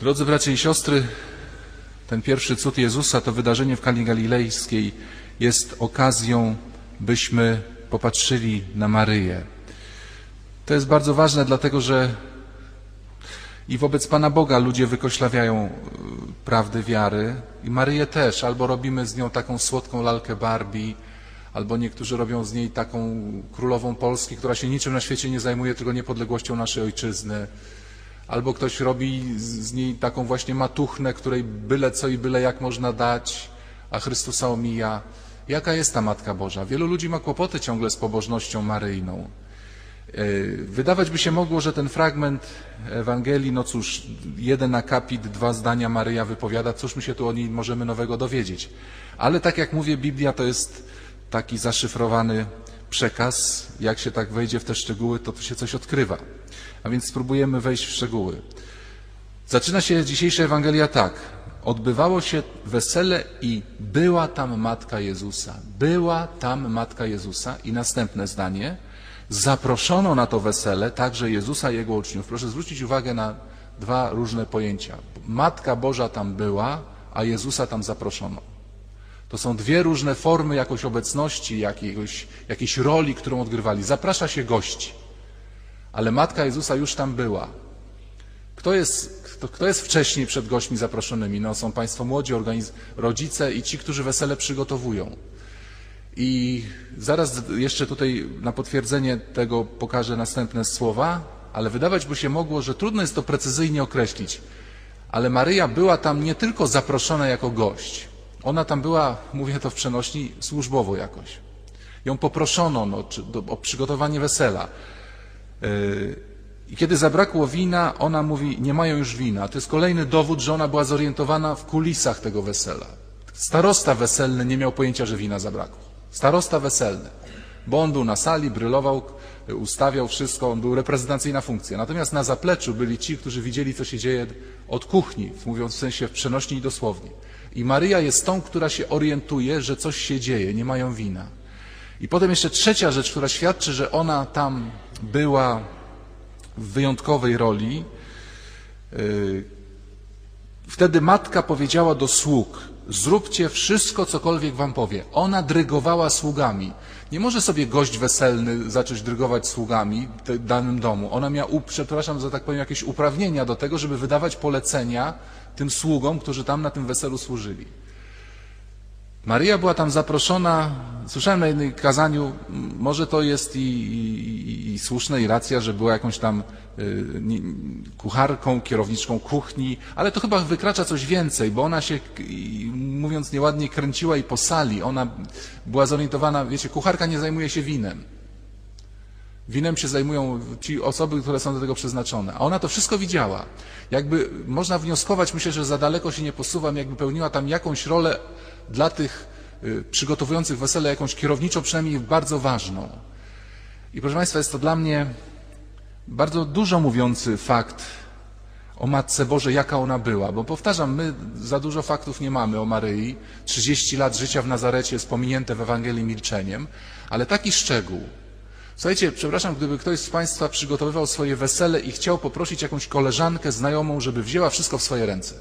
Drodzy bracia i siostry, ten pierwszy cud Jezusa, to wydarzenie w Kali Galilejskiej jest okazją, byśmy popatrzyli na Maryję. To jest bardzo ważne, dlatego że i wobec Pana Boga ludzie wykoślawiają y, prawdy wiary i Maryję też. Albo robimy z nią taką słodką lalkę Barbie, albo niektórzy robią z niej taką królową Polski, która się niczym na świecie nie zajmuje, tylko niepodległością naszej ojczyzny. Albo ktoś robi z niej taką właśnie matuchnę, której byle co i byle jak można dać, a Chrystusa omija. Jaka jest ta Matka Boża? Wielu ludzi ma kłopoty ciągle z pobożnością maryjną. E, wydawać by się mogło, że ten fragment Ewangelii, no cóż, jeden akapit, dwa zdania Maryja wypowiada, cóż my się tu o niej możemy nowego dowiedzieć. Ale tak jak mówię, Biblia to jest taki zaszyfrowany przekaz. Jak się tak wejdzie w te szczegóły, to tu się coś odkrywa. A więc spróbujemy wejść w szczegóły. Zaczyna się dzisiejsza Ewangelia tak. Odbywało się wesele i była tam Matka Jezusa. Była tam Matka Jezusa i następne zdanie. Zaproszono na to wesele także Jezusa i Jego uczniów. Proszę zwrócić uwagę na dwa różne pojęcia. Matka Boża tam była, a Jezusa tam zaproszono. To są dwie różne formy jakoś obecności, jakiegoś, jakiejś roli, którą odgrywali. Zaprasza się gości, ale Matka Jezusa już tam była. Kto jest, kto, kto jest wcześniej przed gośćmi zaproszonymi? No, są Państwo młodzi, rodzice i ci, którzy wesele przygotowują. I zaraz jeszcze tutaj na potwierdzenie tego pokażę następne słowa, ale wydawać by się mogło, że trudno jest to precyzyjnie określić. Ale Maryja była tam nie tylko zaproszona jako gość. Ona tam była, mówię to w przenośni, służbowo jakoś. Ją poproszono no, czy, do, o przygotowanie wesela. Yy, I kiedy zabrakło wina, ona mówi, nie mają już wina. To jest kolejny dowód, że ona była zorientowana w kulisach tego wesela. Starosta weselny nie miał pojęcia, że wina zabrakło. Starosta weselny, bo on był na sali, brylował, ustawiał wszystko, on był reprezentacyjna funkcja. Natomiast na zapleczu byli ci, którzy widzieli, co się dzieje od kuchni, mówiąc w sensie w przenośni i dosłownie. I Maryja jest tą, która się orientuje, że coś się dzieje, nie mają wina. I potem jeszcze trzecia rzecz, która świadczy, że ona tam była w wyjątkowej roli. Yy, wtedy matka powiedziała do sług, zróbcie wszystko, cokolwiek wam powie. Ona drygowała sługami. Nie może sobie gość weselny zacząć drygować sługami w danym domu. Ona miała, przepraszam, że tak powiem, jakieś uprawnienia do tego, żeby wydawać polecenia tym sługom, którzy tam na tym weselu służyli. Maryja była tam zaproszona, słyszałem na jednym kazaniu, może to jest i, i, i słuszne, i racja, że była jakąś tam y, kucharką, kierowniczką kuchni, ale to chyba wykracza coś więcej, bo ona się, mówiąc nieładnie, kręciła i po sali. Ona była zorientowana, wiecie, kucharka nie zajmuje się winem. Winem się zajmują ci osoby, które są do tego przeznaczone. A ona to wszystko widziała. Jakby można wnioskować, myślę, że za daleko się nie posuwam, jakby pełniła tam jakąś rolę dla tych y, przygotowujących wesele, jakąś kierowniczą, przynajmniej bardzo ważną. I proszę Państwa, jest to dla mnie bardzo dużo mówiący fakt o Matce Bożej, jaka ona była. Bo powtarzam, my za dużo faktów nie mamy o Maryi. 30 lat życia w Nazarecie jest pominięte w Ewangelii milczeniem, ale taki szczegół, Słuchajcie, przepraszam, gdyby ktoś z Państwa przygotowywał swoje wesele i chciał poprosić jakąś koleżankę, znajomą, żeby wzięła wszystko w swoje ręce.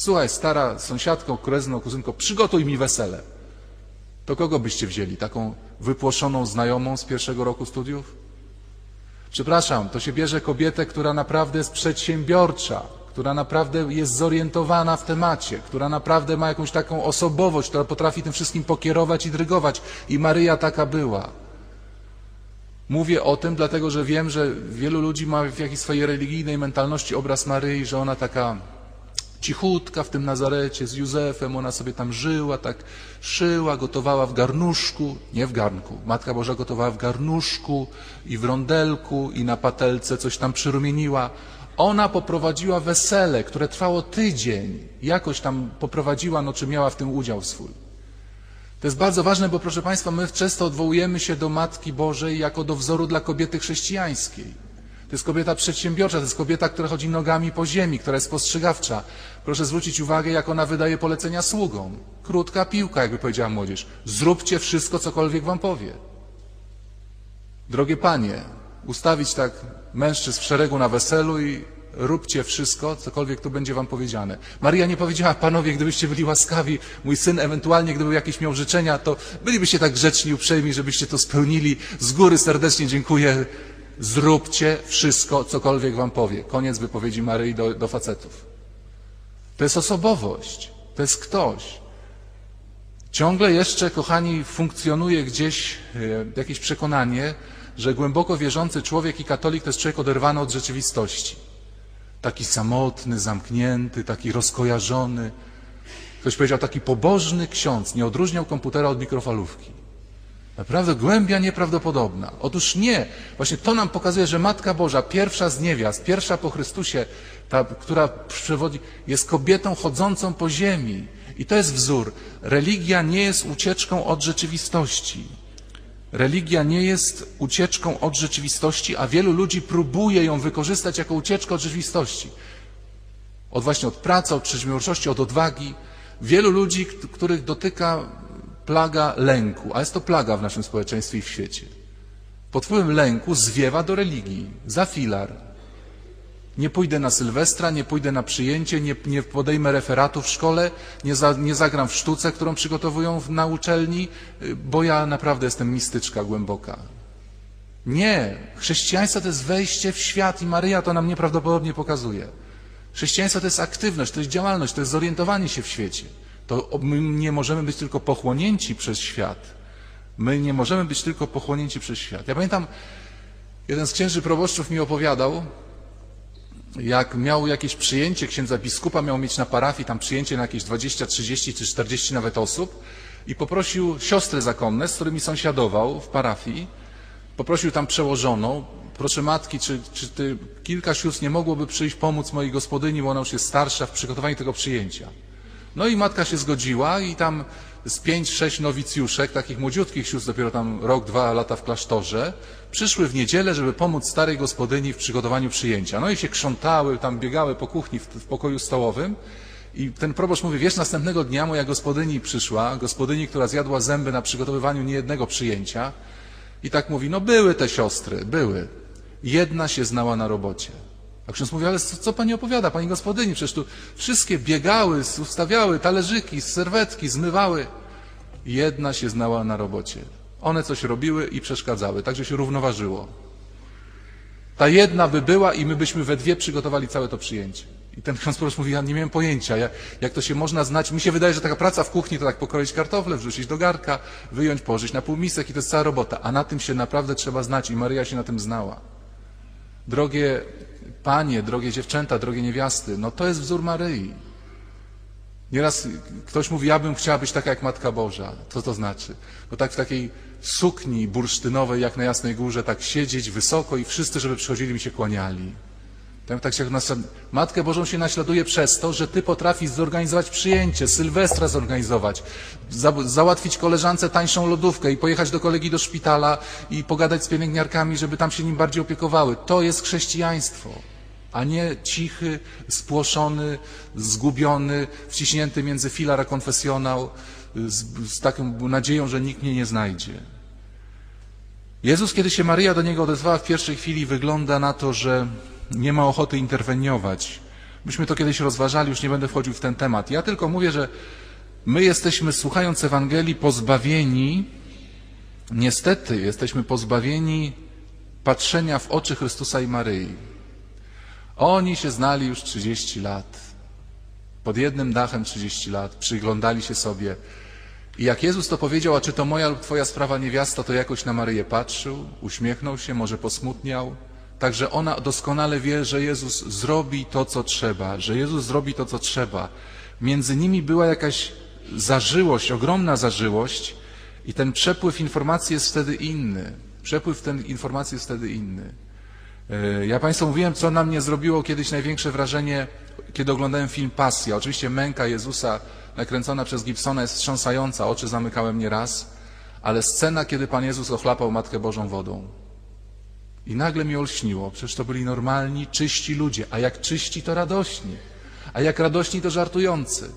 Słuchaj, stara sąsiadko, krezno, kuzynko, przygotuj mi wesele. To kogo byście wzięli? Taką wypłoszoną znajomą z pierwszego roku studiów? Przepraszam, to się bierze kobietę, która naprawdę jest przedsiębiorcza, która naprawdę jest zorientowana w temacie, która naprawdę ma jakąś taką osobowość, która potrafi tym wszystkim pokierować i drygować. I Maryja taka była. Mówię o tym, dlatego że wiem, że wielu ludzi ma w jakiejś swojej religijnej mentalności obraz Maryi, że ona taka cichutka w tym Nazarecie z Józefem, ona sobie tam żyła, tak szyła, gotowała w garnuszku, nie w garnku. Matka Boża gotowała w garnuszku i w rondelku i na patelce coś tam przyrumieniła. Ona poprowadziła wesele, które trwało tydzień. Jakoś tam poprowadziła, no czy miała w tym udział swój. To jest bardzo ważne, bo proszę Państwa, my często odwołujemy się do Matki Bożej jako do wzoru dla kobiety chrześcijańskiej. To jest kobieta przedsiębiorcza, to jest kobieta, która chodzi nogami po ziemi, która jest postrzegawcza. Proszę zwrócić uwagę, jak ona wydaje polecenia sługom. Krótka piłka, jakby powiedziała młodzież. Zróbcie wszystko, cokolwiek wam powie. Drogie panie, ustawić tak mężczyzn w szeregu na weselu i róbcie wszystko, cokolwiek tu będzie wam powiedziane. Maria nie powiedziała, panowie, gdybyście byli łaskawi, mój syn ewentualnie, gdyby jakieś miał życzenia, to bylibyście tak grzeczni, uprzejmi, żebyście to spełnili. Z góry serdecznie dziękuję. Zróbcie wszystko, cokolwiek wam powie. Koniec wypowiedzi Maryi do, do facetów. To jest osobowość. To jest ktoś. Ciągle jeszcze, kochani, funkcjonuje gdzieś e, jakieś przekonanie, że głęboko wierzący człowiek i katolik to jest człowiek oderwany od rzeczywistości. Taki samotny, zamknięty, taki rozkojarzony. Ktoś powiedział, taki pobożny ksiądz, nie odróżniał komputera od mikrofalówki. Naprawdę głębia nieprawdopodobna. Otóż nie. Właśnie to nam pokazuje, że Matka Boża, pierwsza z niewiast, pierwsza po Chrystusie, ta, która przewodzi, jest kobietą chodzącą po ziemi. I to jest wzór. Religia nie jest ucieczką od rzeczywistości. Religia nie jest ucieczką od rzeczywistości, a wielu ludzi próbuje ją wykorzystać jako ucieczkę od rzeczywistości. Od właśnie od pracy, od przedsiębiorczości, od odwagi. Wielu ludzi, których dotyka plaga lęku, a jest to plaga w naszym społeczeństwie i w świecie. Pod wpływem lęku zwiewa do religii, za filar. Nie pójdę na Sylwestra, nie pójdę na przyjęcie, nie, nie podejmę referatu w szkole, nie, za, nie zagram w sztuce, którą przygotowują w, na uczelni, bo ja naprawdę jestem mistyczka głęboka. Nie. Chrześcijaństwo to jest wejście w świat i Maryja to nam nieprawdopodobnie pokazuje. Chrześcijaństwo to jest aktywność, to jest działalność, to jest zorientowanie się w świecie. To my nie możemy być tylko pochłonięci przez świat. My nie możemy być tylko pochłonięci przez świat. Ja pamiętam, jeden z księży proboszczów mi opowiadał, jak miał jakieś przyjęcie księdza biskupa, miał mieć na parafii tam przyjęcie na jakieś 20, 30 czy 40 nawet osób i poprosił siostry zakonne, z którymi sąsiadował w parafii, poprosił tam przełożoną, proszę matki, czy, czy ty, kilka sióstr nie mogłoby przyjść pomóc mojej gospodyni, bo ona już jest starsza w przygotowaniu tego przyjęcia. No i matka się zgodziła i tam z pięć, sześć nowicjuszek, takich młodziutkich sióstr, dopiero tam rok, dwa lata w klasztorze, przyszły w niedzielę, żeby pomóc starej gospodyni w przygotowaniu przyjęcia. No i się krzątały, tam biegały po kuchni w, w pokoju stołowym i ten proboszcz mówi, wiesz, następnego dnia moja gospodyni przyszła, gospodyni, która zjadła zęby na przygotowywaniu niejednego przyjęcia i tak mówi, no były te siostry, były. Jedna się znała na robocie. A ksiądz mówi, ale co, co pani opowiada, pani gospodyni? Przecież tu wszystkie biegały, ustawiały talerzyki, serwetki, zmywały. Jedna się znała na robocie. One coś robiły i przeszkadzały, także się równoważyło. Ta jedna by była i my byśmy we dwie przygotowali całe to przyjęcie. I ten ksiądz po mówi, ja nie miałem pojęcia, jak, jak to się można znać. Mi się wydaje, że taka praca w kuchni to tak pokroić kartofle, wrzucić do garka, wyjąć, położyć na półmisek i to jest cała robota. A na tym się naprawdę trzeba znać i Maryja się na tym znała. Drogie panie, drogie dziewczęta, drogie niewiasty, no to jest wzór Maryi. Nieraz ktoś mówi, ja bym chciała być taka jak Matka Boża. Co to znaczy? No tak w takiej sukni bursztynowej, jak na Jasnej Górze, tak siedzieć wysoko i wszyscy, żeby przychodzili mi się kłaniali. Tak, się nas, Matkę Bożą się naśladuje przez to, że Ty potrafisz zorganizować przyjęcie, Sylwestra zorganizować, za, załatwić koleżance tańszą lodówkę i pojechać do kolegi do szpitala i pogadać z pielęgniarkami, żeby tam się nim bardziej opiekowały. To jest chrześcijaństwo, a nie cichy, spłoszony, zgubiony, wciśnięty między filar a konfesjonał z, z taką nadzieją, że nikt mnie nie znajdzie. Jezus, kiedy się Maryja do niego odezwała w pierwszej chwili, wygląda na to, że nie ma ochoty interweniować. Myśmy to kiedyś rozważali, już nie będę wchodził w ten temat. Ja tylko mówię, że my jesteśmy, słuchając Ewangelii, pozbawieni, niestety jesteśmy pozbawieni patrzenia w oczy Chrystusa i Maryi. Oni się znali już 30 lat. Pod jednym dachem 30 lat. Przyglądali się sobie. I jak Jezus to powiedział, a czy to moja lub twoja sprawa niewiasta, to jakoś na Maryję patrzył, uśmiechnął się, może posmutniał, Także ona doskonale wie, że Jezus zrobi to, co trzeba, że Jezus zrobi to, co trzeba. Między nimi była jakaś zażyłość, ogromna zażyłość i ten przepływ informacji jest wtedy inny. Przepływ ten informacji jest wtedy inny. E, ja Państwu mówiłem, co na mnie zrobiło kiedyś największe wrażenie, kiedy oglądałem film Pasja. Oczywiście męka Jezusa nakręcona przez Gibsona jest wstrząsająca, oczy zamykałem nieraz, ale scena, kiedy Pan Jezus ochlapał Matkę Bożą wodą. I nagle mi olśniło, przecież to byli normalni, czyści ludzie, a jak czyści to radośni, a jak radośni to żartujący.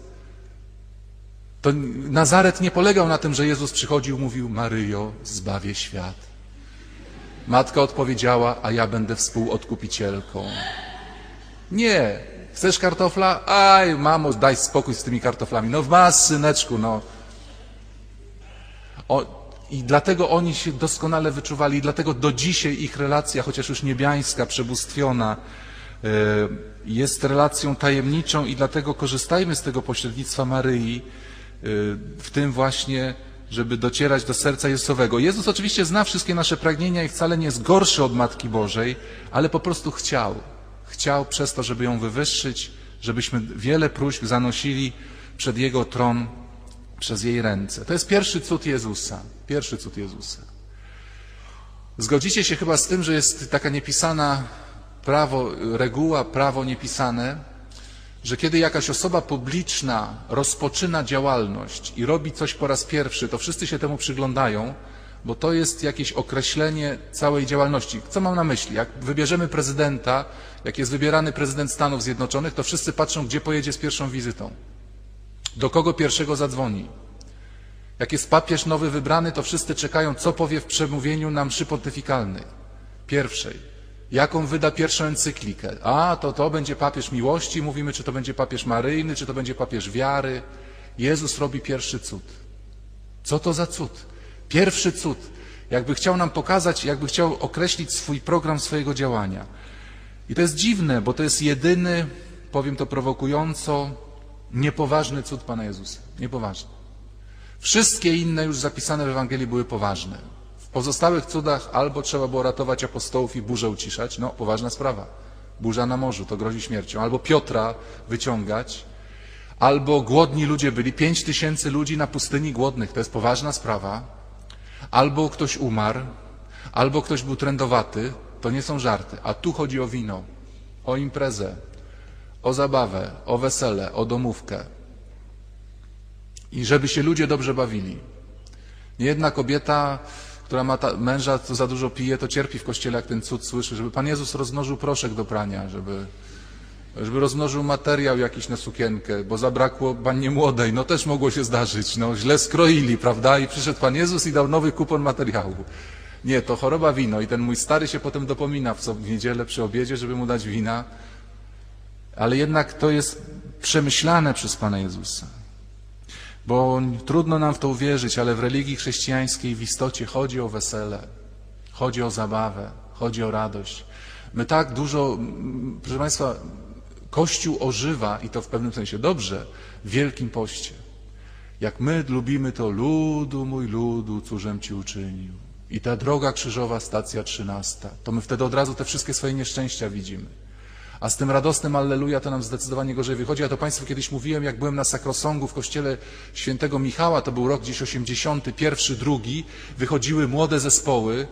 To Nazaret nie polegał na tym, że Jezus przychodził, mówił Maryjo, zbawię świat. Matka odpowiedziała, a ja będę współodkupicielką. Nie. Chcesz kartofla? Aj, mamo, daj spokój z tymi kartoflami. No masz, syneczku, no. O, I dlatego oni się doskonale wyczuwali, i dlatego do dzisiaj ich relacja, chociaż już niebiańska, przebóstwiona, e, jest relacją tajemniczą i dlatego korzystajmy z tego pośrednictwa Maryi, e, w tym właśnie, żeby docierać do serca Jezusowego. Jezus oczywiście zna wszystkie nasze pragnienia i wcale nie jest gorszy od Matki Bożej, ale po prostu chciał. Chciał przez to, żeby ją wywyższyć, żebyśmy wiele próśb zanosili przed Jego tron przez jej ręce. To jest pierwszy cud Jezusa. Pierwszy cud Jezusa. Zgodzicie się chyba z tym, że jest taka niepisana prawo, reguła, prawo niepisane, że kiedy jakaś osoba publiczna rozpoczyna działalność i robi coś po raz pierwszy, to wszyscy się temu przyglądają, bo to jest jakieś określenie całej działalności. Co mam na myśli? Jak wybierzemy prezydenta, jak jest wybierany prezydent Stanów Zjednoczonych, to wszyscy patrzą, gdzie pojedzie z pierwszą wizytą. Do kogo pierwszego zadzwoni? Jak jest papież nowy wybrany, to wszyscy czekają, co powie w przemówieniu na mszy pontyfikalnej. Pierwszej. Jaką wyda pierwszą encyklikę? A, to to będzie papież miłości, mówimy, czy to będzie papież maryjny, czy to będzie papież wiary. Jezus robi pierwszy cud. Co to za cud? Pierwszy cud. Jakby chciał nam pokazać, jakby chciał określić swój program swojego działania. I to jest dziwne, bo to jest jedyny, powiem to prowokująco, niepoważny cud Pana Jezusa. Niepoważny. Wszystkie inne już zapisane w Ewangelii były poważne. W pozostałych cudach albo trzeba było ratować apostołów i burzę uciszać, no poważna sprawa. Burza na morzu, to grozi śmiercią. Albo Piotra wyciągać, albo głodni ludzie byli, pięć tysięcy ludzi na pustyni głodnych, to jest poważna sprawa. Albo ktoś umarł, albo ktoś był trędowaty, to nie są żarty. A tu chodzi o wino, o imprezę, o zabawę, o wesele, o domówkę. I żeby się ludzie dobrze bawili. Nie jedna kobieta, która ma ta, męża, co za dużo pije, to cierpi w kościele, jak ten cud słyszy, żeby Pan Jezus rozmnożył proszek do prania, żeby, żeby rozmnożył materiał jakiś na sukienkę, bo zabrakło pannie młodej. No też mogło się zdarzyć. No, źle skroili, prawda? I przyszedł Pan Jezus i dał nowy kupon materiału. Nie, to choroba wino. I ten mój stary się potem dopomina w, co, w niedzielę przy obiedzie, żeby mu dać wina. Ale jednak to jest przemyślane przez Pana Jezusa. Bo trudno nam w to uwierzyć, ale w religii chrześcijańskiej w istocie chodzi o wesele, chodzi o zabawę, chodzi o radość. My tak dużo, proszę Państwa, Kościół ożywa i to w pewnym sensie dobrze w Wielkim Poście. Jak my lubimy to ludu mój ludu, cóżem Ci uczynił. I ta droga krzyżowa, stacja trzynasta, to my wtedy od razu te wszystkie swoje nieszczęścia widzimy. A z tym radosnym Alleluja to nam zdecydowanie gorzej wychodzi. Ja to Państwu kiedyś mówiłem, jak byłem na Sakrosągu w kościele świętego Michała, to był rok gdzieś 80, pierwszy, drugi, wychodziły młode zespoły,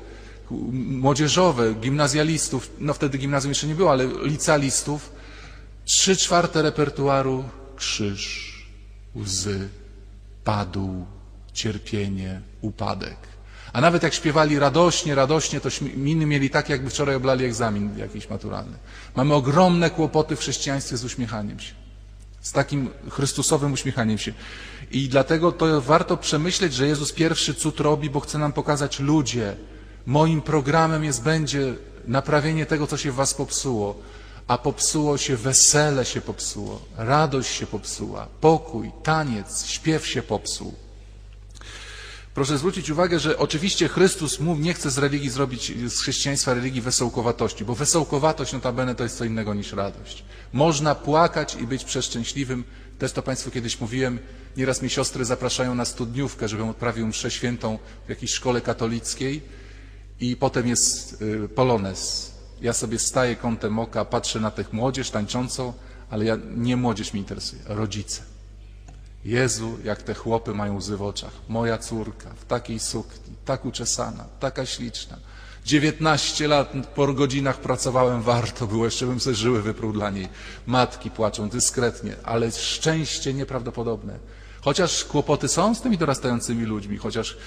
młodzieżowe, gimnazjalistów, no wtedy gimnazjum jeszcze nie było, ale licealistów, trzy czwarte repertuaru krzyż, łzy, padł, cierpienie, upadek. A nawet jak śpiewali radośnie, radośnie, to miny mieli tak, jakby wczoraj oblali egzamin jakiś maturalny. Mamy ogromne kłopoty w chrześcijaństwie z uśmiechaniem się. Z takim Chrystusowym uśmiechaniem się. I dlatego to warto przemyśleć, że Jezus pierwszy cud robi, bo chce nam pokazać ludzie. Moim programem jest, będzie naprawienie tego, co się w was popsuło. A popsuło się, wesele się popsuło, radość się popsuła, pokój, taniec, śpiew się popsuł. Proszę zwrócić uwagę, że oczywiście Chrystus nie chce z religii zrobić, z chrześcijaństwa religii wesołkowatości, bo wesołkowatość notabene to jest co innego niż radość. Można płakać i być przeszczęśliwym. Też to Państwu kiedyś mówiłem. Nieraz mi siostry zapraszają na studniówkę, żebym odprawił mszę świętą w jakiejś szkole katolickiej i potem jest polones. Ja sobie staję kątem oka, patrzę na tych młodzież tańczącą, ale ja, nie młodzież mi interesuje, rodzice. Jezu, jak te chłopy mają łzy w oczach. Moja córka w takiej sukni, tak uczesana, taka śliczna. 19 lat po godzinach pracowałem, warto było, jeszcze bym sobie żyły wyprół dla niej. Matki płaczą dyskretnie, ale szczęście nieprawdopodobne. Chociaż kłopoty są z tymi dorastającymi ludźmi, chociaż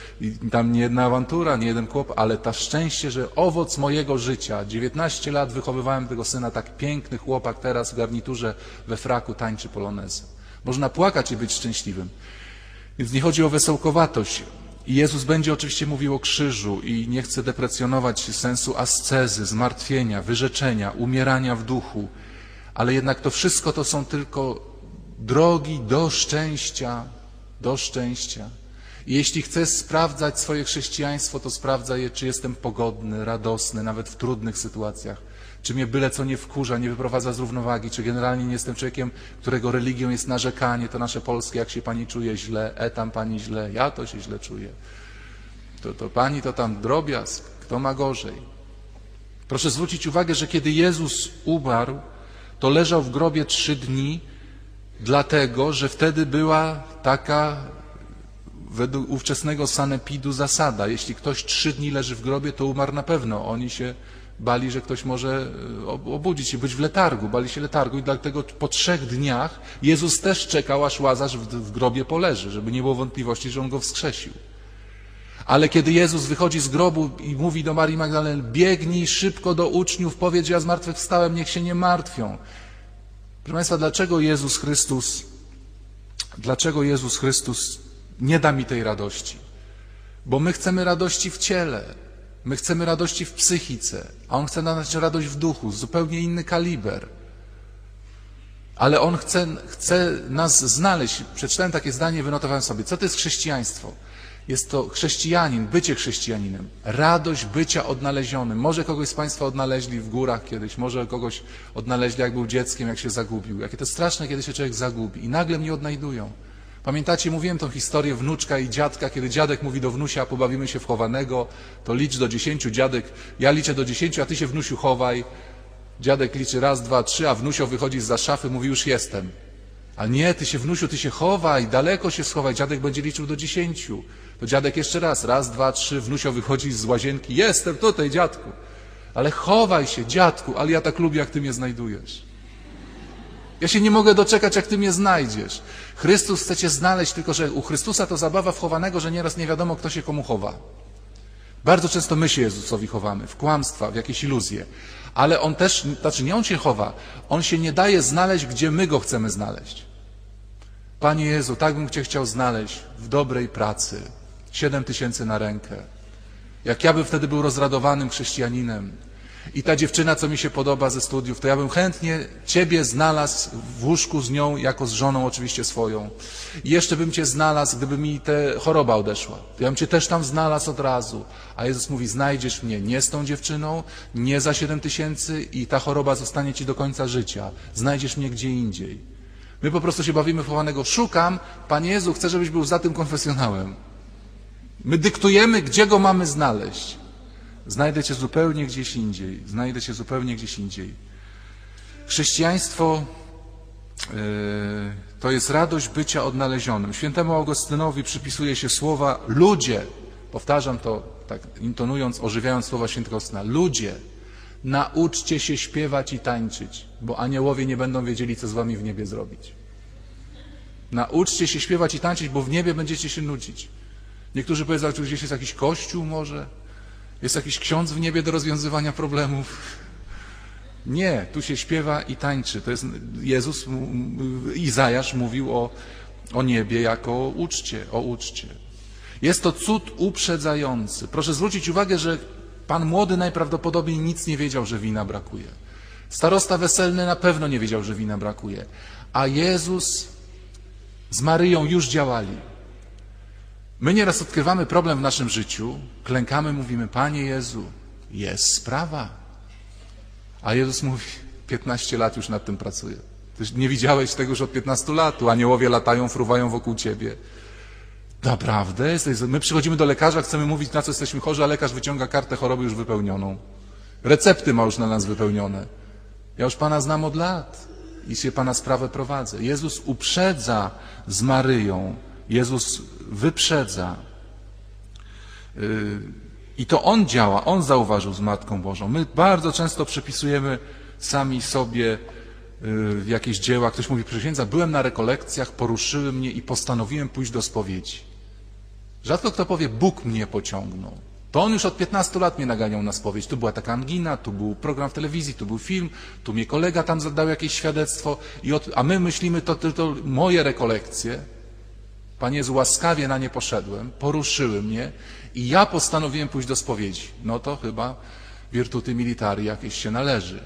tam nie jedna awantura, nie jeden kłopot, ale ta szczęście, że owoc mojego życia, 19 lat wychowywałem tego syna, tak piękny chłopak teraz w garniturze we fraku tańczy polonezę. Można płakać i być szczęśliwym. Więc nie chodzi o wesołkowatość. I Jezus będzie oczywiście mówił o krzyżu i nie chce deprecjonować sensu ascezy, zmartwienia, wyrzeczenia, umierania w duchu. ale jednak to wszystko to są tylko drogi do szczęścia, do szczęścia. I jeśli chcesz sprawdzać swoje chrześcijaństwo, to sprawdzaj je, czy jestem pogodny, radosny, nawet w trudnych sytuacjach. Czy mnie byle co nie wkurza, nie wyprowadza z równowagi, czy generalnie nie jestem człowiekiem, którego religią jest narzekanie, to nasze polskie, jak się pani czuje źle, e tam pani źle, ja to się źle czuję. To, to pani to tam drobiazg, kto ma gorzej. Proszę zwrócić uwagę, że kiedy Jezus umarł, to leżał w grobie trzy dni, dlatego, że wtedy była taka według ówczesnego sanepidu zasada. Jeśli ktoś trzy dni leży w grobie, to umarł na pewno. Oni się bali, że ktoś może e, obudzić się, być w letargu, bali się letargu i dlatego po trzech dniach Jezus też czekał, aż Łazarz w, grobie poleży, żeby nie było wątpliwości, że On go wskrzesił. Ale kiedy Jezus wychodzi z grobu i mówi do Marii Magdaleny, biegnij szybko do uczniów, powiedz, ja zmartwychwstałem, niech się nie martwią. Proszę Państwa, dlaczego Jezus Chrystus, dlaczego Jezus Chrystus nie da mi tej radości? Bo my chcemy radości w ciele, my chcemy radości w psychice, a On chce dać radość w duchu, zupełnie inny kaliber. Ale On chce, chce nas znaleźć. Przeczytałem takie zdanie, wynotowałem sobie. Co to jest chrześcijaństwo? Jest to chrześcijanin, bycie chrześcijaninem, radość bycia odnalezionym. Może kogoś z Państwa odnaleźli w górach kiedyś, może kogoś odnaleźli, jak był dzieckiem, jak się zagubił. Jakie to straszne, kiedy się człowiek zagubi i nagle mnie odnajdują. Pamiętacie, mówiłem tą historię wnuczka i dziadka, kiedy dziadek mówi do wnusia, pobawimy się w chowanego, to licz do dziesięciu, dziadek, ja liczę do dziesięciu, a ty się wnusiu chowaj. Dziadek liczy raz, dwa, trzy, a wnusio wychodzi z za szafy, mówi już jestem. A nie, ty się wnusiu, ty się chowaj, daleko się schowaj, dziadek będzie liczył do dziesięciu. To dziadek jeszcze raz, raz, dwa, trzy, wnusio wychodzi z łazienki, jestem tutaj, dziadku. Ale chowaj się, dziadku, ale ja tak lubię, jak ty mnie znajdujesz. Ja się nie mogę doczekać, jak ty mnie znajdziesz. Chrystus chce cię znaleźć, tylko że u Chrystusa to zabawa wchowanego, że nieraz nie wiadomo, kto się komu chowa. Bardzo często my się Jezusowi chowamy, w kłamstwa, w jakieś iluzje. Ale On też, znaczy nie On się chowa, On się nie daje znaleźć, gdzie my Go chcemy znaleźć. Panie Jezu, tak bym Cię chciał znaleźć w dobrej pracy, Siedem tysięcy na rękę. Jak ja bym wtedy był rozradowanym chrześcijaninem i ta dziewczyna, co mi się podoba ze studiów, to ja bym chętnie Ciebie znalazł w łóżku z nią, jako z żoną oczywiście swoją. I jeszcze bym Cię znalazł, gdyby mi ta choroba odeszła. Ja bym Cię też tam znalazł od razu. A Jezus mówi, znajdziesz mnie nie z tą dziewczyną, nie za siedem tysięcy i ta choroba zostanie Ci do końca życia. Znajdziesz mnie gdzie indziej. My po prostu się bawimy w chowanego. Szukam, Panie Jezu, chcę, żebyś był za tym konfesjonałem. My dyktujemy, gdzie go mamy znaleźć. Znajdę cię zupełnie gdzieś indziej. Znajdę cię zupełnie gdzieś indziej. Chrześcijaństwo yy, to jest radość bycia odnalezionym. Świętemu Augustynowi przypisuje się słowa ludzie. Powtarzam to tak intonując, ożywiając słowa świętego Augustyna. Ludzie, nauczcie się śpiewać i tańczyć, bo aniołowie nie będą wiedzieli, co z wami w niebie zrobić. Nauczcie się śpiewać i tańczyć, bo w niebie będziecie się nudzić. Niektórzy powiedzą, że gdzieś jest jakiś kościół może, jest jakiś ksiądz w niebie do rozwiązywania problemów. Nie, tu się śpiewa i tańczy. To jest Jezus, Izajasz mówił o, o niebie jako o uczcie, o uczcie. Jest to cud uprzedzający. Proszę zwrócić uwagę, że pan młody najprawdopodobniej nic nie wiedział, że wina brakuje. Starosta weselny na pewno nie wiedział, że wina brakuje. A Jezus z Maryją już działali. My nieraz odkrywamy problem w naszym życiu, klękamy, mówimy, Panie Jezu, jest sprawa. A Jezus mówi, 15 lat już nad tym pracuję. Nie widziałeś tego już od 15 lat. Aniołowie latają, fruwają wokół ciebie. Naprawdę? My przychodzimy do lekarza, chcemy mówić, na co jesteśmy chorzy, a lekarz wyciąga kartę choroby już wypełnioną. Recepty ma już na nas wypełnione. Ja już Pana znam od lat i się Pana sprawę prowadzę. Jezus uprzedza z Maryją Jezus wyprzedza. Y, I to On działa, On zauważył z Matką Bożą. My bardzo często przypisujemy sami sobie y, jakieś dzieła. Ktoś mówi, księdza, byłem na rekolekcjach, poruszyły mnie i postanowiłem pójść do spowiedzi. Rzadko kto powie, Bóg mnie pociągnął. To on już od 15 lat mnie naganiał na spowiedź. Tu była taka angina, tu był program w telewizji, tu był film, tu mnie kolega tam zadał jakieś świadectwo, i od, a my myślimy, to tylko moje rekolekcje, Panie Jezu, łaskawie na nie poszedłem, poruszyły mnie i ja postanowiłem pójść do spowiedzi. No to chyba wirtuty militari jakieś się należy.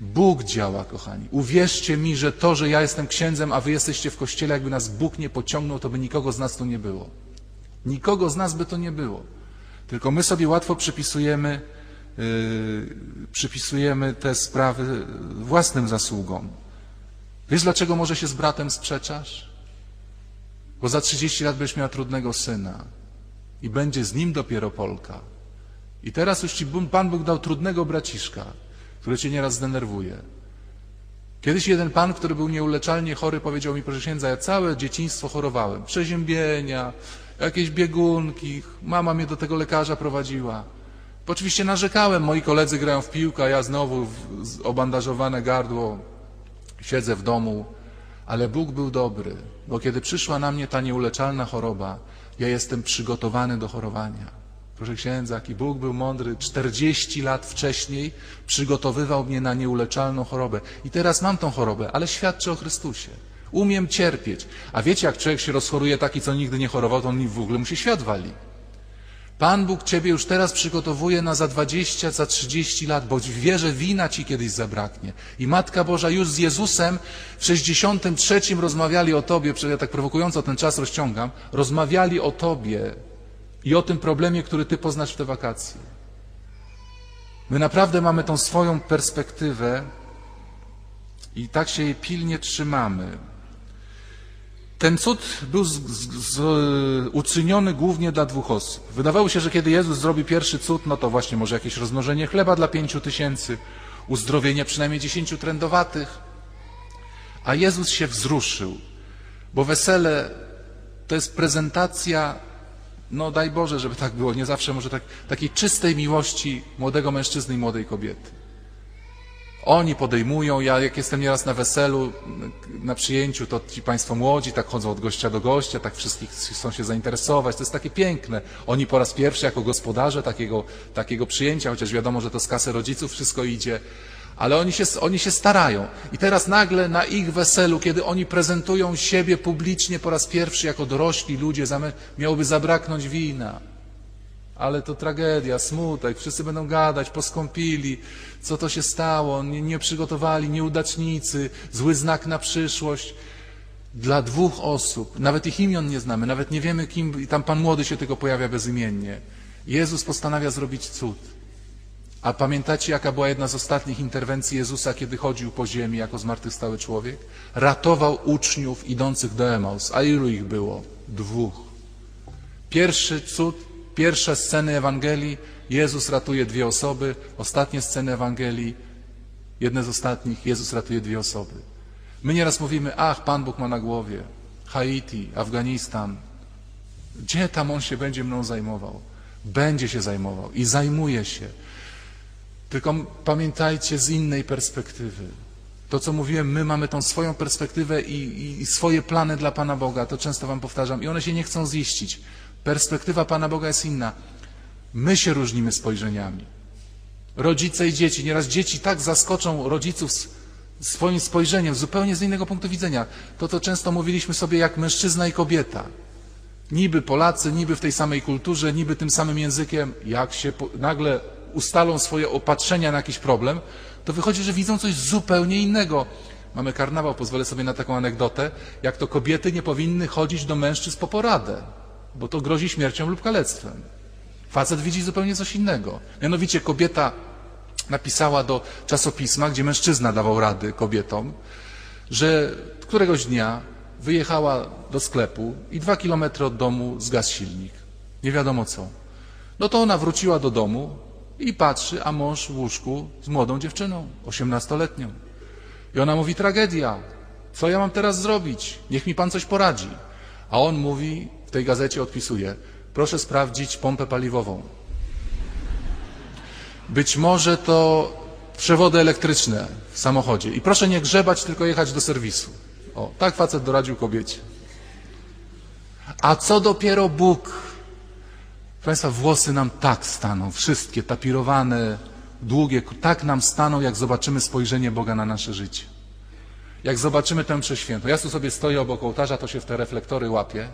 Bóg działa, kochani. Uwierzcie mi, że to, że ja jestem księdzem, a wy jesteście w kościele, jakby nas Bóg nie pociągnął, to by nikogo z nas tu nie było. Nikogo z nas by to nie było. Tylko my sobie łatwo przypisujemy, yy, przypisujemy te sprawy własnym zasługom. Wiesz, dlaczego może się z bratem sprzeczasz? Bo za 30 lat będziesz miała trudnego syna i będzie z nim dopiero Polka. I teraz już ci Pan Bóg dał trudnego braciszka, który cię nieraz zdenerwuje. Kiedyś jeden pan, który był nieuleczalnie chory, powiedział mi, proszę księdza, ja całe dzieciństwo chorowałem. Przeziębienia, jakieś biegunki. Mama mnie do tego lekarza prowadziła. Oczywiście narzekałem, moi koledzy grają w piłkę, a ja znowu w obandażowane gardło siedzę w domu. Ale Bóg był dobry, bo kiedy przyszła na mnie ta nieuleczalna choroba, ja jestem przygotowany do chorowania. Proszę księdza, jaki Bóg był mądry. 40 lat wcześniej przygotowywał mnie na nieuleczalną chorobę. I teraz mam tą chorobę, ale świadczę o Chrystusie. Umiem cierpieć. A wiecie, jak człowiek się rozchoruje taki, co nigdy nie chorował, to on w ogóle mu się świat wali. Pan Bóg Ciebie już teraz przygotowuje na za 20, za 30 lat, bo wie, że wina Ci kiedyś zabraknie. I Matka Boża już z Jezusem w 63 rozmawiali o Tobie, ja tak prowokująco ten czas rozciągam, rozmawiali o Tobie i o tym problemie, który Ty poznasz w te wakacje. My naprawdę mamy tą swoją perspektywę i tak się jej pilnie trzymamy. Ten cud był z, z, z, uczyniony głównie dla dwóch osób. Wydawało się, że kiedy Jezus zrobi pierwszy cud, no to właśnie może jakieś rozmnożenie chleba dla pięciu tysięcy, uzdrowienie przynajmniej dziesięciu trędowatych. A Jezus się wzruszył, bo wesele to jest prezentacja, no daj Boże, żeby tak było, nie zawsze może tak, takiej czystej miłości młodego mężczyzny i młodej kobiety. Oni podejmują, ja jak jestem nieraz na weselu, na przyjęciu, to ci Państwo młodzi tak chodzą od gościa do gościa, tak wszystkich chcą się zainteresować, to jest takie piękne. Oni po raz pierwszy jako gospodarze takiego, takiego przyjęcia, chociaż wiadomo, że to z kasy rodziców wszystko idzie, ale oni się, oni się starają. I teraz nagle na ich weselu, kiedy oni prezentują siebie publicznie po raz pierwszy jako dorośli ludzie, miałoby zabraknąć wina. Ale to tragedia, smutek, wszyscy będą gadać, poskąpili, co to się stało, nie, nie przygotowali, nieudacznicy, zły znak na przyszłość. Dla dwóch osób, nawet ich imion nie znamy, nawet nie wiemy kim, i tam Pan Młody się tylko pojawia bezimiennie. Jezus postanawia zrobić cud. A pamiętacie, jaka była jedna z ostatnich interwencji Jezusa, kiedy chodził po ziemi jako zmartwychwstały człowiek? Ratował uczniów idących do Emaus. A ilu ich było? Dwóch. Pierwszy cud, pierwsze sceny Ewangelii, Jezus ratuje dwie osoby, ostatnie sceny Ewangelii, jedne z ostatnich, Jezus ratuje dwie osoby. My nieraz mówimy, ach, Pan Bóg ma na głowie Haiti, Afganistan. Gdzie tam On się będzie mną zajmował? Będzie się zajmował i zajmuje się. Tylko pamiętajcie z innej perspektywy. To, co mówiłem, my mamy tą swoją perspektywę i, i, swoje plany dla Pana Boga. To często Wam powtarzam i one się nie chcą ziścić. Perspektywa Pana Boga jest inna. My się różnimy spojrzeniami. Rodzice i dzieci. Nieraz dzieci tak zaskoczą rodziców swoim spojrzeniem zupełnie z innego punktu widzenia. To, co często mówiliśmy sobie jak mężczyzna i kobieta. Niby Polacy, niby w tej samej kulturze, niby tym samym językiem. Jak się nagle ustalą swoje opatrzenia na jakiś problem, to wychodzi, że widzą coś zupełnie innego. Mamy karnawał, pozwolę sobie na taką anegdotę, jak to kobiety nie powinny chodzić do mężczyzn po poradę, bo to grozi śmiercią lub kalectwem. Facet widzi zupełnie coś innego. Mianowicie kobieta napisała do czasopisma, gdzie mężczyzna dawał rady kobietom, że któregoś dnia wyjechała do sklepu i dwa kilometry od domu zgasł silnik. Nie wiadomo co. No to ona wróciła do domu i patrzy, a mąż w łóżku z młodą dziewczyną, osiemnastoletnią. I ona mówi, tragedia, co ja mam teraz zrobić? Niech mi pan coś poradzi. A on mówi, w tej gazecie odpisuje, proszę sprawdzić pompę paliwową. Być może to przewody elektryczne w samochodzie. I proszę nie grzebać, tylko jechać do serwisu. O, tak facet doradził kobiecie. A co dopiero Bóg? Państwa, włosy nam tak staną, wszystkie tapirowane, długie, tak nam staną, jak zobaczymy spojrzenie Boga na nasze życie. Jak zobaczymy tę przeświętą. Ja tu sobie stoję obok ołtarza, to się w te reflektory łapię.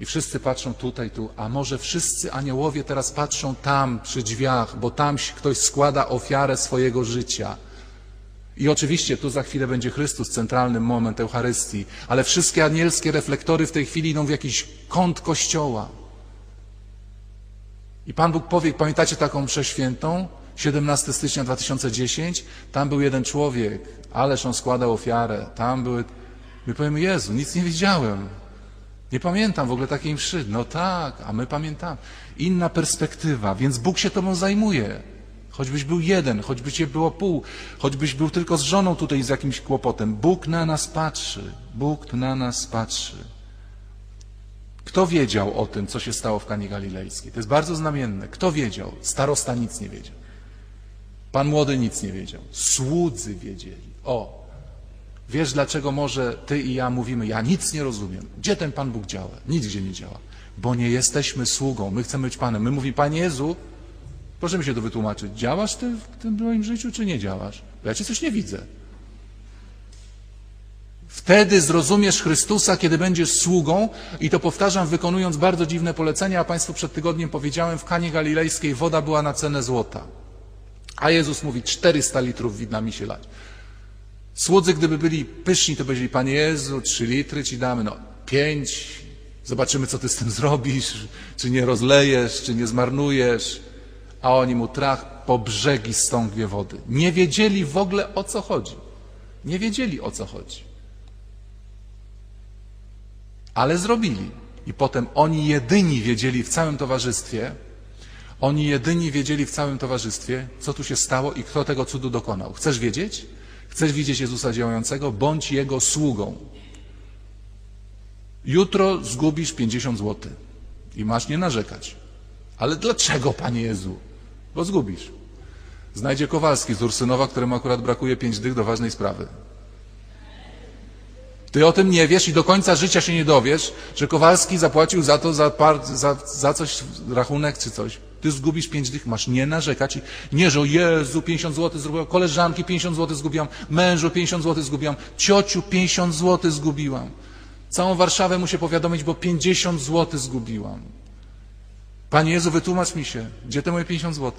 I wszyscy patrzą tutaj, tu, a może wszyscy aniołowie teraz patrzą tam przy drzwiach, bo tam ktoś składa ofiarę swojego życia. I oczywiście tu za chwilę będzie Chrystus, centralny moment Eucharystii, ale wszystkie anielskie reflektory w tej chwili idą w jakiś kąt Kościoła. I Pan Bóg powie, pamiętacie taką mszę świętą? 17 stycznia 2010, tam był jeden człowiek, ależ on składał ofiarę, tam były... My powiemy, Jezu, nic nie widziałem. Nie pamiętam w ogóle takiej mszy. No tak, a my pamiętamy. Inna perspektywa, więc Bóg się tobą zajmuje. Choćbyś był jeden, choćby cię było pół, choćbyś był tylko z żoną tutaj z jakimś kłopotem. Bóg na nas patrzy. Bóg na nas patrzy. Kto wiedział o tym, co się stało w Kanie Galilejskiej? To jest bardzo znamienne. Kto wiedział? Starosta nic nie wiedział. Pan młody nic nie wiedział. Słudzy wiedzieli. O, wiesz dlaczego może ty i ja mówimy, ja nic nie rozumiem. Gdzie ten Pan Bóg działa? Nic gdzie nie działa. Bo nie jesteśmy sługą. My chcemy być Panem. My mówimy, Panie Jezu, proszę mi się to wytłumaczyć. Działasz ty w tym moim życiu, czy nie działasz? Bo ja cię coś nie widzę. Wtedy zrozumiesz Chrystusa, kiedy będziesz sługą i to powtarzam, wykonując bardzo dziwne polecenia, a Państwu przed tygodniem powiedziałem, w Kanie Galilejskiej woda była na cenę złota. A Jezus mówi, 400 litrów widna mi się lać. Słudzy, gdyby byli pyszni, to powiedzieli, Panie Jezu, 3 litry Ci damy, no 5, zobaczymy, co Ty z tym zrobisz, czy nie rozlejesz, czy nie zmarnujesz. A oni mu trach po brzegi stągwie wody. Nie wiedzieli w ogóle, o co chodzi. Nie wiedzieli, o co chodzi ale zrobili. I potem oni jedyni wiedzieli w całym towarzystwie, oni jedyni wiedzieli w całym towarzystwie, co tu się stało i kto tego cudu dokonał. Chcesz wiedzieć? Chcesz widzieć Jezusa działającego? Bądź Jego sługą. Jutro zgubisz 50 zł i masz nie narzekać. Ale dlaczego, Panie Jezu? Bo zgubisz. Znajdzie Kowalski z Ursynowa, któremu akurat brakuje pięć dych do ważnej sprawy. Ty o tym nie wiesz i do końca życia się nie dowiesz, że Kowalski zapłacił za to, za, par, za, za coś, rachunek czy coś. Ty zgubisz pięć dych, masz nie narzekać i nie, że o Jezu, 50 zł zgubiłam, koleżanki 50 zł zgubiłam, mężu 50 zł zgubiłam, ciociu 50 zł zgubiłam. Całą Warszawę muszę powiadomić, bo 50 zł zgubiłam. Panie Jezu, wytłumacz mi się, gdzie te moje 50 zł?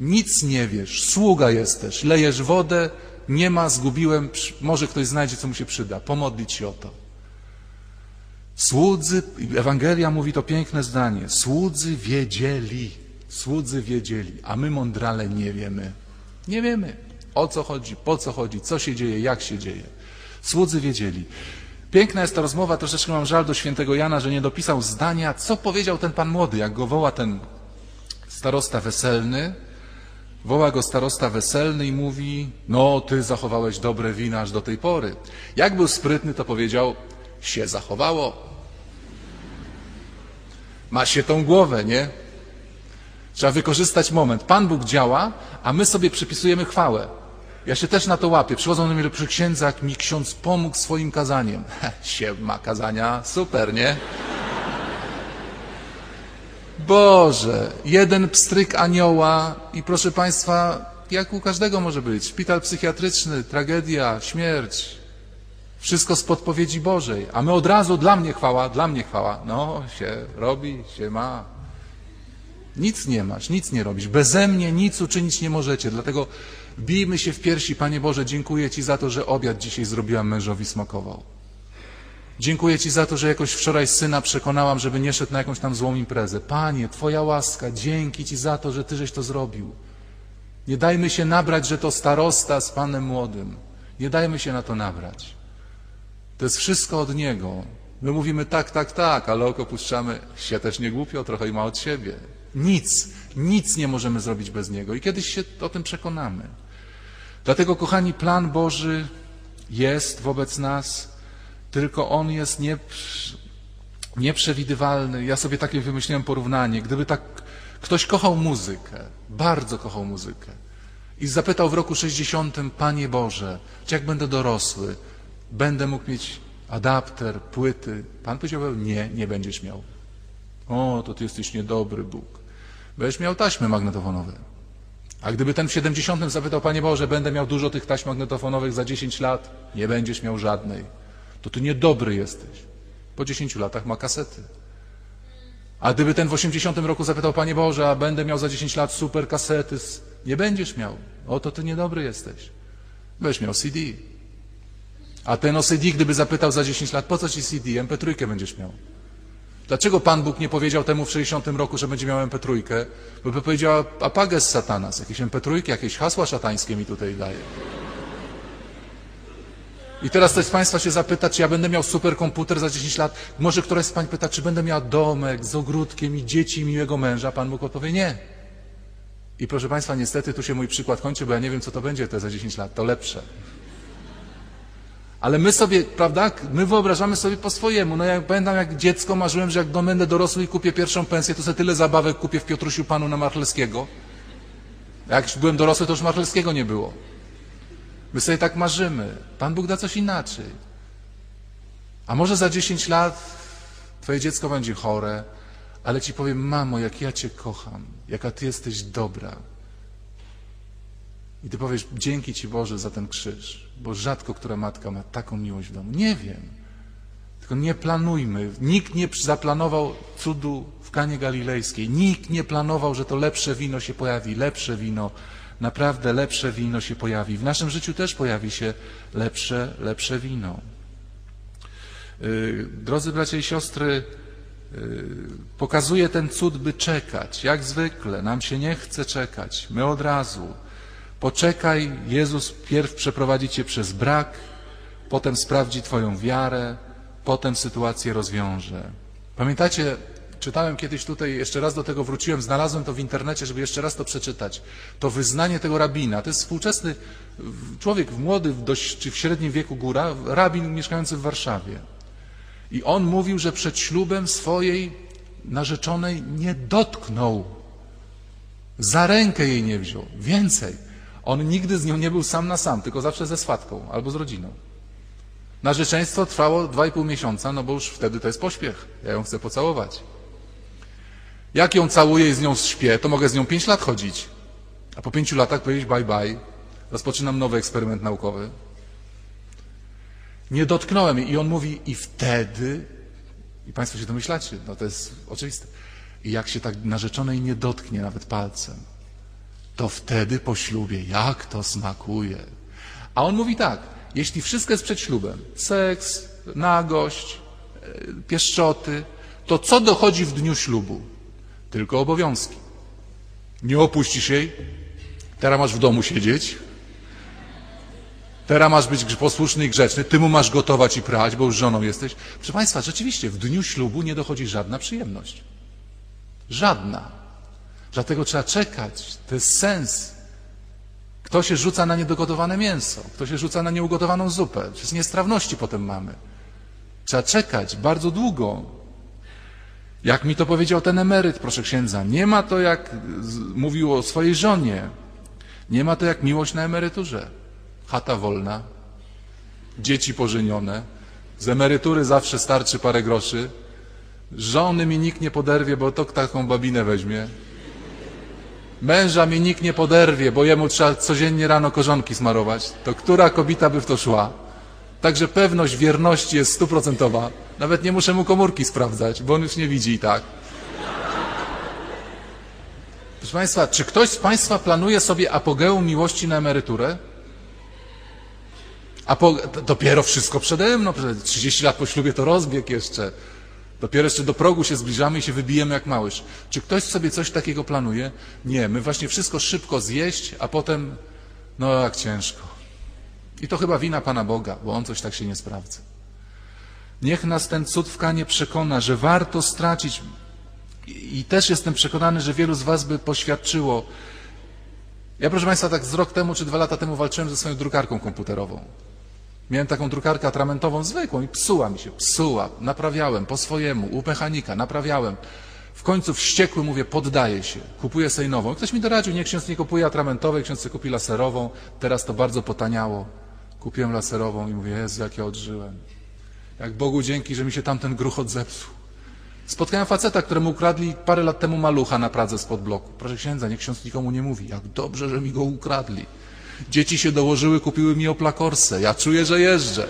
Nic nie wiesz, sługa jesteś, lejesz wodę, nie ma, zgubiłem, może ktoś znajdzie, co mu się przyda. Pomodlić się o to. Słudzy, Ewangelia mówi to piękne zdanie. Słudzy wiedzieli, słudzy wiedzieli, a my mądrale nie wiemy. Nie wiemy, o co chodzi, po co chodzi, co się dzieje, jak się dzieje. Słudzy wiedzieli. Piękna jest ta rozmowa, troszeczkę mam żal do świętego Jana, że nie dopisał zdania, co powiedział ten pan młody, jak go woła ten starosta weselny, Woła go starosta weselny i mówi, no ty zachowałeś dobre wina aż do tej pory. Jak był sprytny, to powiedział, się zachowało. Ma się tą głowę, nie? Trzeba wykorzystać moment. Pan Bóg działa, a my sobie przypisujemy chwałę. Ja się też na to łapię. Przychodzą do mnie przy księdza, jak mi ksiądz pomógł swoim kazaniem. się ma kazania, super, nie? Boże, jeden pstryk anioła i proszę Państwa, jak u każdego może być, szpital psychiatryczny, tragedia, śmierć, wszystko z podpowiedzi Bożej, a my od razu dla mnie chwała, dla mnie chwała. No, się robi, się ma. Nic nie masz, nic nie robisz. Beze mnie nic uczynić nie możecie. Dlatego bijmy się w piersi, Panie Boże, dziękuję Ci za to, że obiad dzisiaj zrobiłam mężowi smakował. Dziękuję Ci za to, że jakoś wczoraj syna przekonałam, żeby nie szedł na jakąś tam złą imprezę. Panie, Twoja łaska, dzięki Ci za to, że Ty żeś to zrobił. Nie dajmy się nabrać, że to starosta z Panem Młodym. Nie dajmy się na to nabrać. To jest wszystko od Niego. My mówimy tak, tak, tak, ale oko puszczamy się też nie głupio, trochę i ma od siebie. Nic, nic nie możemy zrobić bez Niego i kiedyś się o tym przekonamy. Dlatego, kochani, plan Boży jest wobec nas tylko on jest nie, nieprzewidywalny. Ja sobie takie wymyśliłem porównanie. Gdyby tak ktoś kochał muzykę, bardzo kochał muzykę i zapytał w roku 60, Panie Boże, czy jak będę dorosły, będę mógł mieć adapter, płyty. Pan powiedział, nie, nie będziesz miał. O, to ty jesteś niedobry Bóg. Będziesz miał taśmy magnetofonowe. A gdyby ten w 70 zapytał, Panie Boże, będę miał dużo tych taśm magnetofonowych za 10 lat, nie będziesz miał żadnej to ty niedobry jesteś. Po 10 latach ma kasety. A gdyby ten w 80 roku zapytał, Panie Boże, a będę miał za 10 lat super kasety, nie będziesz miał. O, to ty niedobry jesteś. Byś miał CD. A ten o CD, gdyby zapytał za 10 lat, po co ci CD? MP3 będziesz miał. Dlaczego Pan Bóg nie powiedział temu w 60 roku, że będzie miał MP3? Bo by powiedział, apages satanas, jakieś MP3, jakieś hasła szatańskie mi tutaj daje. I teraz ktoś z Państwa się zapyta, czy ja będę miał superkomputer za 10 lat. Może któraś z Pań pyta, czy będę miał domek z ogródkiem i dzieci i miłego męża. Pan Bóg odpowie nie. I proszę Państwa, niestety tu się mój przykład kończy, bo ja nie wiem, co to będzie te za 10 lat. To lepsze. Ale my sobie, prawda, my wyobrażamy sobie po swojemu. No ja pamiętam, jak dziecko marzyłem, że jak będę dorosły i kupię pierwszą pensję, to sobie tyle zabawek kupię w Piotrusiu Panu na Marchelskiego. Jak już byłem dorosły, to już Marchelskiego nie było. My sobie tak marzymy. Pan Bóg da coś inaczej. A może za 10 lat twoje dziecko będzie chore, ale ci powiem, mamo, jak ja cię kocham, jaka ty jesteś dobra. I ty powiesz, dzięki ci Boże za ten krzyż, bo rzadko która matka ma taką miłość w domu. Nie wiem. Tylko nie planujmy. Nikt nie zaplanował cudu w Kanie Galilejskiej. Nikt nie planował, że to lepsze wino się pojawi. Lepsze wino naprawdę lepsze wino się pojawi. W naszym życiu też pojawi się lepsze, lepsze wino. Yy, drodzy bracia i siostry, yy, pokazuje ten cud, by czekać. Jak zwykle, nam się nie chce czekać. My od razu. Poczekaj, Jezus pierw przeprowadzi cię przez brak, potem sprawdzi twoją wiarę, potem sytuację rozwiąże. Pamiętacie Czytałem kiedyś tutaj, jeszcze raz do tego wróciłem, znalazłem to w internecie, żeby jeszcze raz to przeczytać. To wyznanie tego rabina. To jest współczesny człowiek, młody w dość, czy w średnim wieku góra, rabin mieszkający w Warszawie. I on mówił, że przed ślubem swojej narzeczonej nie dotknął. Za rękę jej nie wziął. Więcej. On nigdy z nią nie był sam na sam, tylko zawsze ze swatką albo z rodziną. Narzeczeństwo trwało dwa i pół miesiąca, no bo już wtedy to jest pośpiech. Ja ją chcę pocałować. Jak ją całuję i z nią śpię, to mogę z nią pięć lat chodzić. A po pięciu latach powiedzieć bye bye. Rozpoczynam nowy eksperyment naukowy. Nie dotknąłem jej. I on mówi, i wtedy, i Państwo się domyślacie, no to jest oczywiste. I jak się tak narzeczonej nie dotknie nawet palcem, to wtedy po ślubie, jak to smakuje. A on mówi tak, jeśli wszystko jest przed ślubem, seks, nagość, e, pieszczoty, to co dochodzi w dniu ślubu? tylko obowiązki. Nie opuścisz jej, teraz masz w domu siedzieć, teraz masz być posłuszny i grzeczny, ty mu masz gotować i prać, bo już żoną jesteś. Proszę Państwa, rzeczywiście w dniu ślubu nie dochodzi żadna przyjemność. Żadna. Dlatego trzeba czekać. To jest sens. Kto się rzuca na niedogotowane mięso? Kto się rzuca na nieugotowaną zupę? Przez niestrawności potem mamy. Trzeba czekać bardzo długo. Jak mi to powiedział ten emeryt, proszę księdza, nie ma to jak mówił o swojej żonie. Nie ma to jak miłość na emeryturze. Chata wolna, dzieci pożenione, z emerytury zawsze starczy parę groszy. Żony mi nikt nie poderwie, bo to taką babinę weźmie. Męża mi nikt nie poderwie, bo jemu trzeba codziennie rano korzonki smarować. To która kobieta by w to szła? Także pewność wierności jest stuprocentowa. Nawet nie muszę mu komórki sprawdzać, bo on już nie widzi i tak. Proszę Państwa, czy ktoś z Państwa planuje sobie apogeum miłości na emeryturę? Dopiero wszystko przede mną, 30 lat po ślubie to rozbieg jeszcze. Dopiero jeszcze do progu się zbliżamy i się wybijemy jak małyż. Czy ktoś sobie coś takiego planuje? Nie, my właśnie wszystko szybko zjeść, a potem, no jak ciężko. I to chyba wina Pana Boga, bo On coś tak się nie sprawdza. Niech nas ten cud w Kanie przekona, że warto stracić. I też jestem przekonany, że wielu z Was by poświadczyło. Ja, proszę Państwa, tak z rok temu czy dwa lata temu walczyłem ze swoją drukarką komputerową. Miałem taką drukarkę atramentową zwykłą i psuła mi się, psuła. Naprawiałem po swojemu, u mechanika, naprawiałem. W końcu wściekły mówię, poddaję się, kupuję sobie nową. Ktoś mi doradził, nie ksiądz nie kupuje atramentowej, ksiądz sobie kupi laserową. Teraz to bardzo potaniało. Kupiłem laserową i mówię, Jezu, jak ja odżyłem. Jak Bogu dzięki, że mi się tamten gruchot zepsuł. Spotkałem faceta, któremu ukradli parę lat temu malucha na Pradze spod bloku. Proszę księdza, niech ksiądz nikomu nie mówi. Jak dobrze, że mi go ukradli. Dzieci się dołożyły, kupiły mi oplakorsę. Ja czuję, że jeżdżę.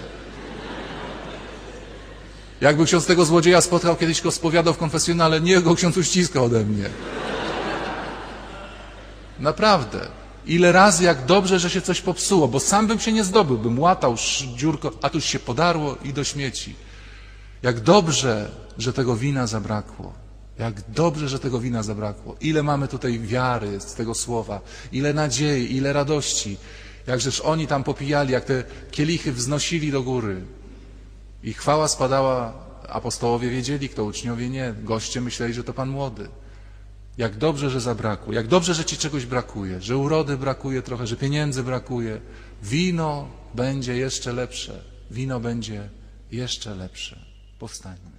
Jakby ksiądz tego złodzieja spotkał, kiedyś go spowiadał w konfesjonale, niech go ksiądz uściska ode mnie. Naprawdę. Ile razy, jak dobrze, że się coś popsuło, bo sam bym się nie zdobył, bym łatał dziurko, a tuż się podarło i do śmieci. Jak dobrze, że tego wina zabrakło. Jak dobrze, że tego wina zabrakło. Ile mamy tutaj wiary z tego słowa, ile nadziei, ile radości. Jakżeż oni tam popijali, jak te kielichy wznosili do góry. I chwała spadała, apostołowie wiedzieli, kto uczniowie nie. Goście myśleli, że to Pan młody. Jak dobrze, że zabrakło. Jak dobrze, że ci czegoś brakuje. Że urody brakuje trochę, że pieniędzy brakuje. Wino będzie jeszcze lepsze. Wino będzie jeszcze lepsze. Powstańmy.